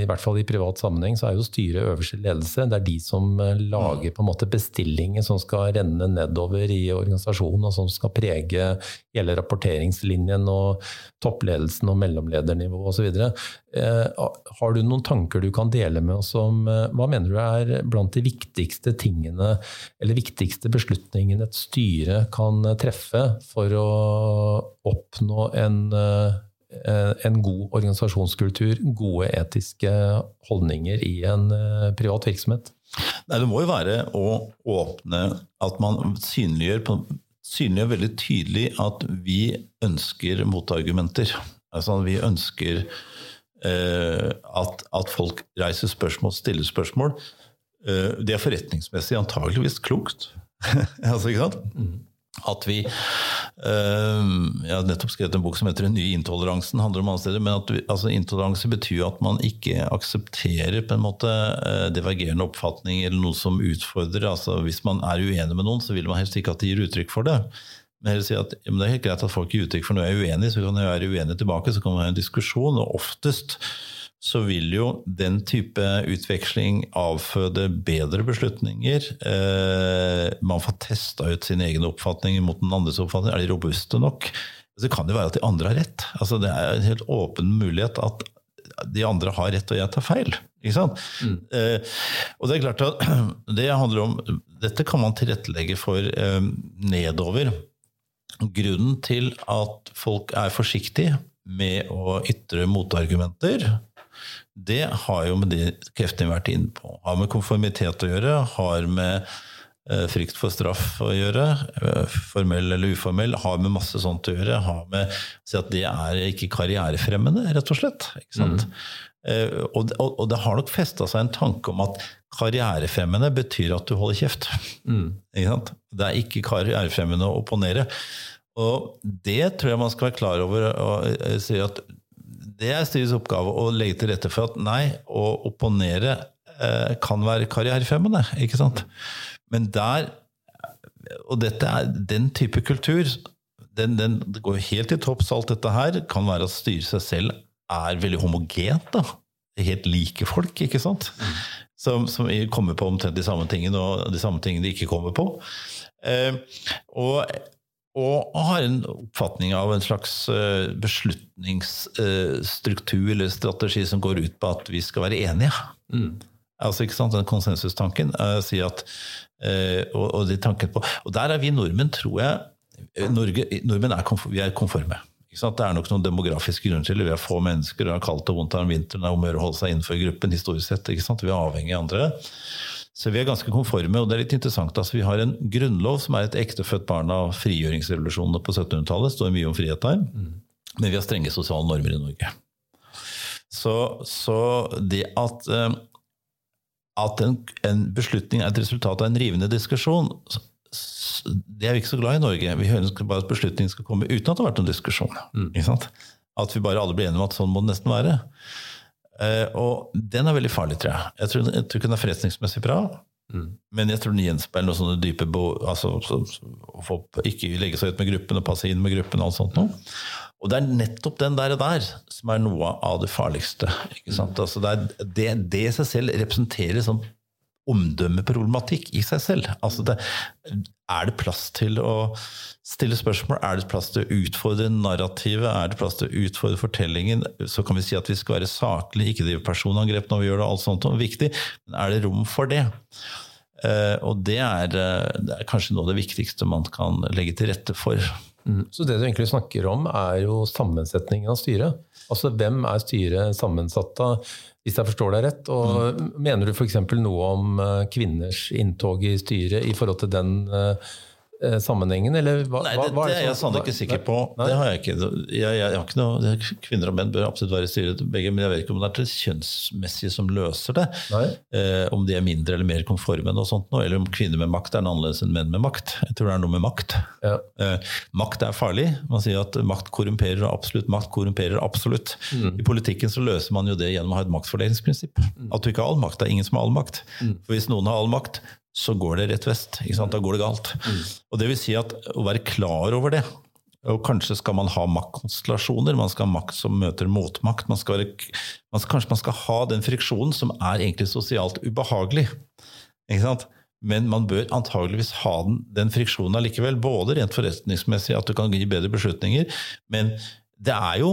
i hvert fall i privat sammenheng så er jo styret øverste ledelse. Det er de som lager på en måte bestillinger som skal renne nedover i organisasjonen, og som skal prege hele rapporteringslinjen og toppledelsen og mellomledernivå osv. Eh, har du noen tanker du kan dele med oss om eh, hva mener du er blant de viktigste tingene eller viktigste beslutningene et styre kan treffe for å oppnå en, eh, en god organisasjonskultur, gode etiske holdninger i en privat virksomhet?
Nei, Det må jo være å åpne At man synliggjør, synliggjør veldig tydelig at vi ønsker motargumenter. Altså vi ønsker Eh, at, at, folk reiser spørsmål, stiller spørsmål. Eh, det er forretningsmessig antageligvis klokt. [LAUGHS] altså, ikke sant? At vi øh, Jeg har nettopp skrevet en bok som heter 'Den nye intoleransen'. handler om steder, men at vi, altså, Intoleranse betyr at man ikke aksepterer på en måte divergerende oppfatning eller noe som utfordrer. altså Hvis man er uenig med noen, så vil man helst ikke at de gir uttrykk for det. Men si at ja, det er helt greit at folk gir uttrykk for noe jeg er uenig så kan jeg være uenig tilbake, så kan man ha en diskusjon. Og oftest så vil jo den type utveksling avføde bedre beslutninger. Eh, man får testa ut sine egne oppfatninger mot den andres oppfatning. Er de robuste nok? Så kan det være at de andre har rett. Altså, det er en helt åpen mulighet at de andre har rett og jeg tar feil. Ikke sant? Mm. Eh, og det er klart at [CLEARS THROAT] det handler om Dette kan man tilrettelegge for eh, nedover. Grunnen til at folk er forsiktige med å ytre motargumenter, det har jo med de kreftene vært inne på. Har med konformitet å gjøre, har med Eh, frykt for straff å gjøre, eh, formell eller uformell, har med masse sånt å gjøre. Har med si at det er ikke karrierefremmende, rett og slett. Mm. Uh, og, og, og, det har nok festa seg en tanke om at karrierefremmende betyr at du holder kjeft. Mm. [LAUGHS] Det er ikke karrierefremmende å opponere. Og det tror jeg man skal være klar over. og si at Det er styrets oppgave å legge til rette for at nei, å opponere eh, kan være karrierefremmende. ikke sant? Men der Og dette er den type kultur. Den, den, går helt til topps, alt dette her. Kan være at styret seg selv er veldig homogent. da. Helt like folk, ikke sant? Som, som, kommer på omtrent de samme tingene, og de samme tingene de ikke kommer på. Eh, og, og har en oppfatning av en slags uh, beslutningsstruktur uh, eller strategi som går ut på at vi skal være enige. Mm. Altså, ikke sant, Den konsensustanken uh, sier at eh, og, og, de på, og der er vi nordmenn, tror jeg eh, Norge, Nordmenn er, konform, vi er konforme. Det er nok noen demografiske grunner til det. Vi har få mennesker, det er kaldt og vondt om vinteren, det er om å holde seg innenfor gruppen historisk sett. Vi er avhengig av andre. Så vi er ganske konforme, og det er litt interessant. Altså, vi har en grunnlov som er et ektefødt barn av frigjøringsrevolusjonene på 1700-tallet. står mye om frihet der. Mm. Men vi har strenge sosiale normer i Norge. Så, så det at at en, en, beslutning er et resultat av en rivende diskusjon, det er vi ikke så glad i Norge. Vi ønsker bare at beslutningen skal komme uten at det har vært noen diskusjon. Mm. At vi bare alle blir enige om at sånn må det nesten være. Uh, og den er veldig farlig, tror jeg. Jeg tror, jeg tror ikke den er forretningsmessig bra. Mm. Men jeg tror den gjenspeiler noen sånne dype altså, så, så, Ikke legge seg ut med gruppen og passe inn med gruppen og alt sånt noe. Og det er nettopp den der, der som er noe av det farligste. Altså det, er, det, det, i seg selv representerer sånn omdømmeproblematikk i seg selv. Altså det, er det plass til å stille spørsmål? Er det plass til å utfordre narrativet? Er det plass til å utfordre fortellingen? Så kan vi si at vi skal være saklige, ikke drive personangrep når vi gjør det. alt sånt, og viktig, Men er det rom for det? Uh, og det er, uh, det er kanskje noe av det viktigste man kan legge til rette for.
Mm. Så det du egentlig snakker om, er jo sammensetningen av styret. Altså hvem er styret sammensatt av, hvis jeg forstår deg rett? Og mm. mener du f.eks. noe om eh, kvinners inntog i styret i forhold til den Eh, sammenhengen, eller
hva, Nei, det, hva er det, er jeg sannelig ikke sikker på. Nei? Det har jeg ikke. Jeg, jeg, jeg har ikke noe, kvinner og menn bør absolutt være i styret, begge, men jeg vet ikke om det er det kjønnsmessige som løser det. Eh, om de er mindre eller mer konforme, og sånt, eller om kvinner med makt er annerledes enn menn med makt. Jeg tror det er noe med makt. Ja. Eh, makt er farlig. Man sier at makt korrumperer, og absolutt makt korrumperer absolutt. Mm. I politikken så løser man jo det gjennom å ha et maktfordelingsprinsipp. Mm. At du ikke har all makt. Det er ingen som har all makt. Mm. For hvis noen har all makt, så går det rett vest. Da går det galt. Mm. Og det vil si at å være klar over det og Kanskje skal man ha maktkonstellasjoner, man skal ha makt som møter motmakt. Man skal være, man skal, kanskje man skal ha den friksjonen som er egentlig sosialt ubehagelig. Men man bør antageligvis ha den, den friksjonen allikevel, både rent forretningsmessig, at du kan gi bedre beslutninger, men det er jo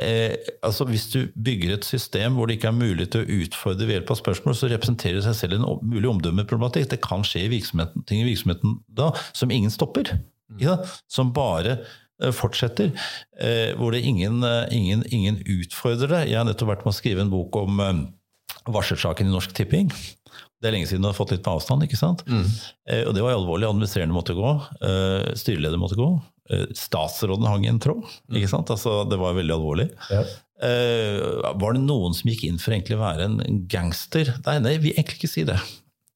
Eh, altså Hvis du bygger et system hvor det ikke er mulig til å utfordre ved hjelp av spørsmål, så representerer det seg selv en mulig omdømmeproblematikk. Det kan skje virksomheten, ting i virksomheten da som ingen stopper. Ja, som bare eh, fortsetter. Eh, hvor det ingen, eh, ingen, ingen, utfordrer det. Jeg har nettopp vært med å skrive en bok om eh, varselsaken i Norsk Tipping. Det er lenge siden du har fått litt på avstand. ikke sant? Mm. Eh, og det var alvorlig. Administrerende måtte gå. styreleder måtte gå. Eh, statsråden hang i en tråd. ikke sant? Altså, det var veldig alvorlig. Ja. Uh, var det noen som gikk inn for egentlig å være en gangster? Nei, nei, vi egentlig ikke si det.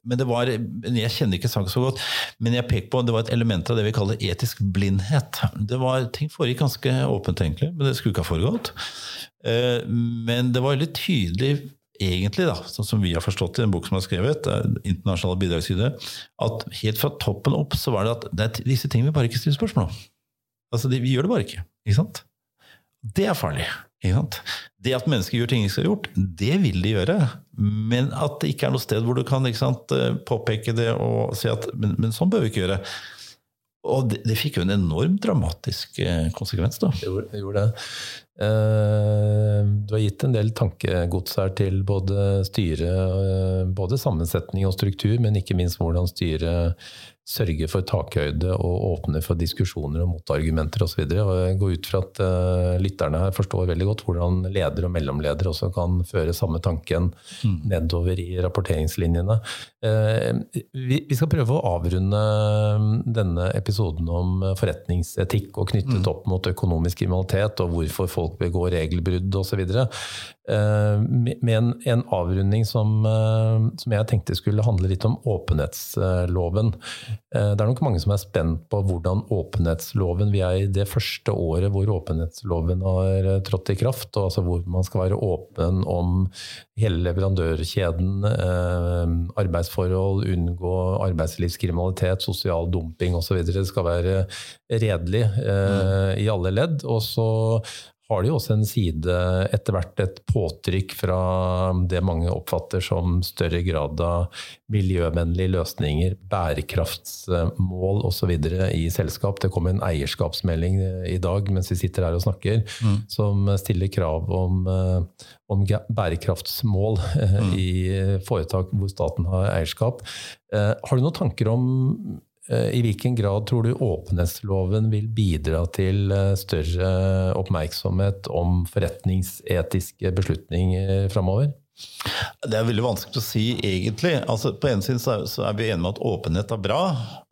Men det var, Jeg kjenner ikke saken så godt, men jeg peker på det var et element av det vi kaller etisk blindhet. Det var, Ting foregikk ganske åpent, egentlig, men det skulle ikke ha foregått. Uh, men det var veldig tydelig egentlig, da, sånn som vi har forstått i en bok som er skrevet, internasjonale bidragsytere, at helt fra toppen opp så var det at det er disse tingene vi bare ikke stiller spørsmål om. Altså, de, vi gjør det bare ikke. ikke sant? Det er farlig. ikke sant? Det at mennesker gjør ting de skal ha gjort, det vil de gjøre. Men at det ikke er noe sted hvor du kan sant, eh, påpeke det og si at men, men, sånn bør vi ikke gjøre. Og det, det, fikk jo en enormt dramatisk eh, konsekvens, da.
Det gjorde, det gjorde det. Eh, du har gitt en del tankegods her til både styret, både sammensetning og struktur, men ikke minst hvordan styret sørge for takhøyde og åpne for diskusjoner og motargumenter osv. Jeg går ut fra at uh, lytterne her forstår veldig godt hvordan ledere og mellomledere også kan føre samme tanken mm. nedover i rapporteringslinjene. Uh, vi, vi, skal prøve å avrunde mm, denne episoden om forretningsetikk og knyttet mm. opp mot økonomisk kriminalitet og hvorfor folk begår regelbrudd osv. Uh, med en, en avrunding som, uh, som jeg tenkte skulle handle litt om åpenhetsloven. Eh, det er nok mange som er spent på hvordan åpenhetsloven Vi er i det første året hvor åpenhetsloven har eh, trådt i kraft. og altså Hvor man skal være åpen om hele leverandørkjeden, eh, arbeidsforhold, unngå arbeidslivskriminalitet, sosial dumping osv. Det skal være redelig mm. i alle ledd. Og så har de også en side, etter hvert et påtrykk fra det mange oppfatter som større grad av miljøvennlige løsninger, bærekraftsmål osv. i selskap. Det kom en eierskapsmelding i dag mens vi sitter her og snakker, mm. som stiller krav om, eh, om bærekraftsmål eh, mm. i foretak hvor staten har eierskap. Eh, har du noen tanker om Eh, I hvilken grad tror du åpenhetsloven vil bidra til eh, større oppmerksomhet om forretningsetiske beslutninger framover?
Det er veldig vanskelig å si, egentlig. Altså, på en side så er, så er vi enige om at åpenhet er bra,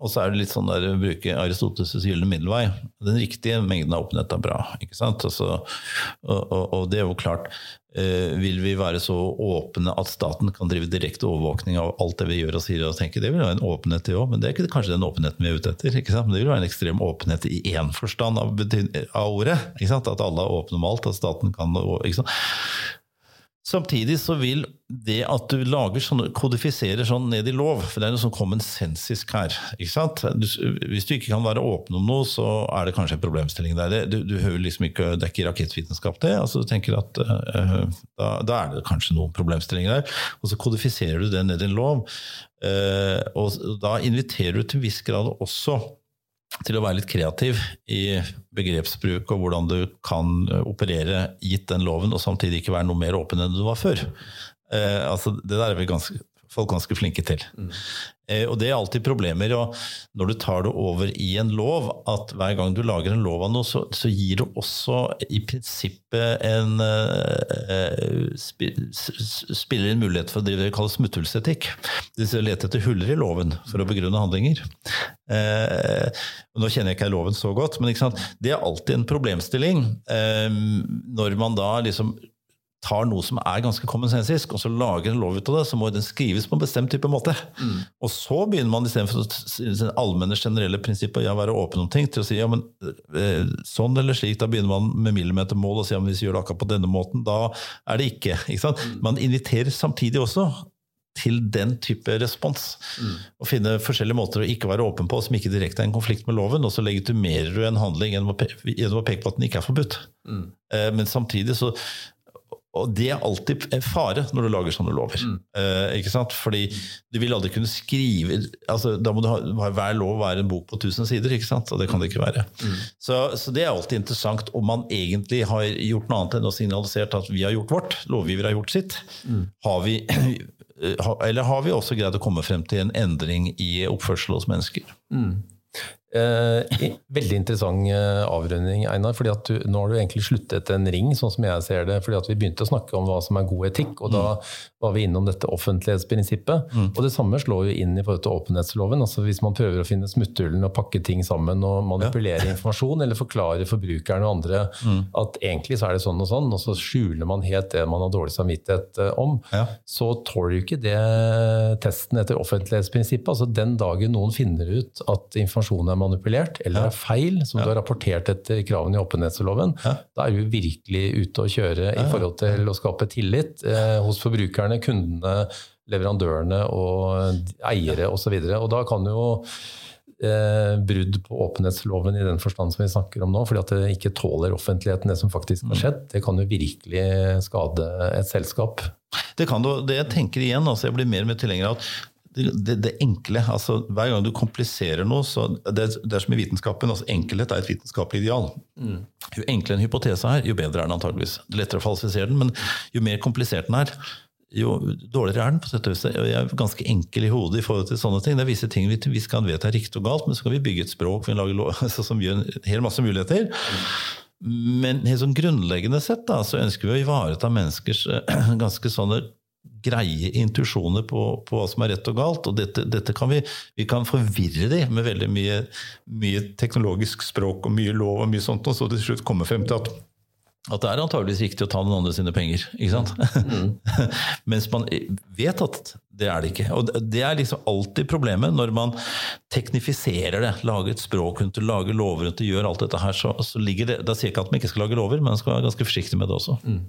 og så er det litt sånn der å bruke Aristoteles' gylne middelvei. Den riktige mengden av åpenhet er bra. ikke sant? Altså, og, og, og, det er jo klart. Eh, vil vi være så åpne at staten kan drive direkte overvåkning av alt det vi gjør og sier og tenker? Det vil være en åpenhet, det òg, men det er ikke kanskje den åpenheten vi er ute etter. ikke sant? Men det vil være en ekstrem åpenhet i én forstand av, av ordet. ikke sant? At alle er åpne om alt, at staten kan ikke sant? Samtidig så vil det at du lager sånne, kodifiserer sånn ned i lov, for det er noe sånn common sensisk her. ikke sant? Du, hvis du ikke kan være åpen om noe, så er det kanskje en problemstilling der. Du, du hører liksom ikke, Det er ikke rakettvitenskap, det. altså du tenker at uh, da, da, er det kanskje noen problemstillinger der. Og så kodifiserer du det ned i en lov. Uh, og da inviterer du til en viss grad også til å være litt kreativ i begrepsbruk og hvordan du kan eh, operere gitt den loven, og samtidig ikke være noe mer åpen enn du var før. Eh, altså, det der er vel ganske, folk ganske flinke til. Mm. Eh, og det er alltid problemer. og Når du tar det over i en lov, at hver gang du lager en lov av noe, så, så gir det også i prinsippet en uh, Spiller en mulighet for å drive det vi kaller smutthullsetikk. Lete etter huller i loven for å begrunne handlinger. Uh, nå kjenner jeg ikke loven så godt, men det er alltid en problemstilling uh, når man da liksom tar noe som er ganske kommensensisk, og så lager en lov ut av det, så må den skrives på en bestemt type måte. Mm. Og så begynner man istedenfor det allmenne, generelle prinsippet ja, være åpen om ting, til å si ja, men eh, sånn eller slik. Da begynner man med millimetermål og sier ja, hvis vi gjør det akkurat på denne måten, da er det ikke. ikke sant? Mm. Man inviterer samtidig også til den type respons. Mm. Og finne forskjellige måter å ikke være åpen på som ikke direkte er en konflikt med loven, og så legitimerer du en handling gjennom å, peke på at den ikke er forbudt. Mm. Eh, men samtidig så og det er alltid en fare når du lager sånne lover. Mm. Eh, ikke sant? Fordi du vil aldri kunne skrive altså, Da må du ha, hver lov være en bok på 1000 sider, ikke sant? og det kan det ikke være. Mm. Så, så, det er alltid interessant om man egentlig har gjort noe annet enn å signalisere at vi har gjort vårt, lovgiver har gjort sitt. Mm. Har vi, [CLEARS THROAT] eller har vi også greid å komme frem til en endring i oppførsel hos mennesker? Mm.
Eh, veldig interessant eh, avrunding, Einar. fordi at du, Nå har du egentlig sluttet en ring, sånn som jeg ser det. fordi at Vi begynte å snakke om hva som er god etikk, og mm. da var vi innom dette offentlighetsprinsippet. Mm. Og Det samme slår jo inn i forhold til åpenhetsloven. altså Hvis man prøver å finne smutthullene og pakke ting sammen og manipulere ja. informasjon, eller forklare forbrukerne og andre mm. at egentlig så er det sånn og sånn, og så skjuler man helt det man har dårlig samvittighet eh, om, ja. så tåler jo ikke det testen etter offentlighetsprinsippet. altså Den dagen noen finner ut at informasjonen er manipulert eller er feil, som du har rapportert etter kravene i åpenhetsloven, da er du virkelig ute å kjøre i forhold til å skape tillit eh, hos forbrukerne, kundene, leverandørene og eiere osv. Og, da kan jo eh, brudd på åpenhetsloven i den forstand som vi snakker om nå, fordi at det ikke tåler offentligheten, det som faktisk har skjedd, det kan jo virkelig skade et selskap.
Det kan du. Det jeg tenker igjen, altså jeg blir mer mer tilhenger av at det, det, enkle. altså Hver gang du kompliserer noe, så det, det er som i vitenskapen. altså Enkelhet er et vitenskapelig ideal. Mm. Jo enklere en hypotese er, jo bedre er den antageligvis. Det er lettere å falsifisere den, men jo mer komplisert den er, jo dårligere er den. på og vis. Jeg er ganske enkel i hodet i forhold til sånne ting. Det er visse ting vi, vi skal vite er riktig og galt, men så kan vi bygge et språk vi lager, [LAUGHS] som gir en hel masse muligheter. Men helt sånn grunnleggende sett da, så ønsker vi å ivareta menneskers [CLEARS THROAT] ganske sånne greie intuisjoner på, på, hva som er rett og galt. Og dette, dette kan vi, vi kan forvirre dem med veldig mye, mye, teknologisk språk og mye lov og mye sånt, og så til slutt komme frem til at at det er antageligvis riktig å ta noen andre sine penger. ikke sant? Mm. [LAUGHS] Mens man vet at det er det ikke. Og det er liksom alltid problemet når man teknifiserer det. Lager et språk rundt det, lager lover rundt det, gjør alt dette her. Så, så ligger det, Da sier jeg ikke at man ikke skal lage lover, men man skal være ganske forsiktig med det også. Mm.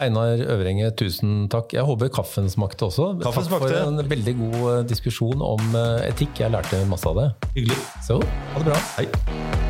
Einar Øvrenge, tusen takk. Jeg håper kaffen smakte også.
Kaffen
takk for en veldig god eh, diskusjon om eh, etikk. Jeg lærte masse av det.
Hyggelig.
Så ha det bra.
Hei.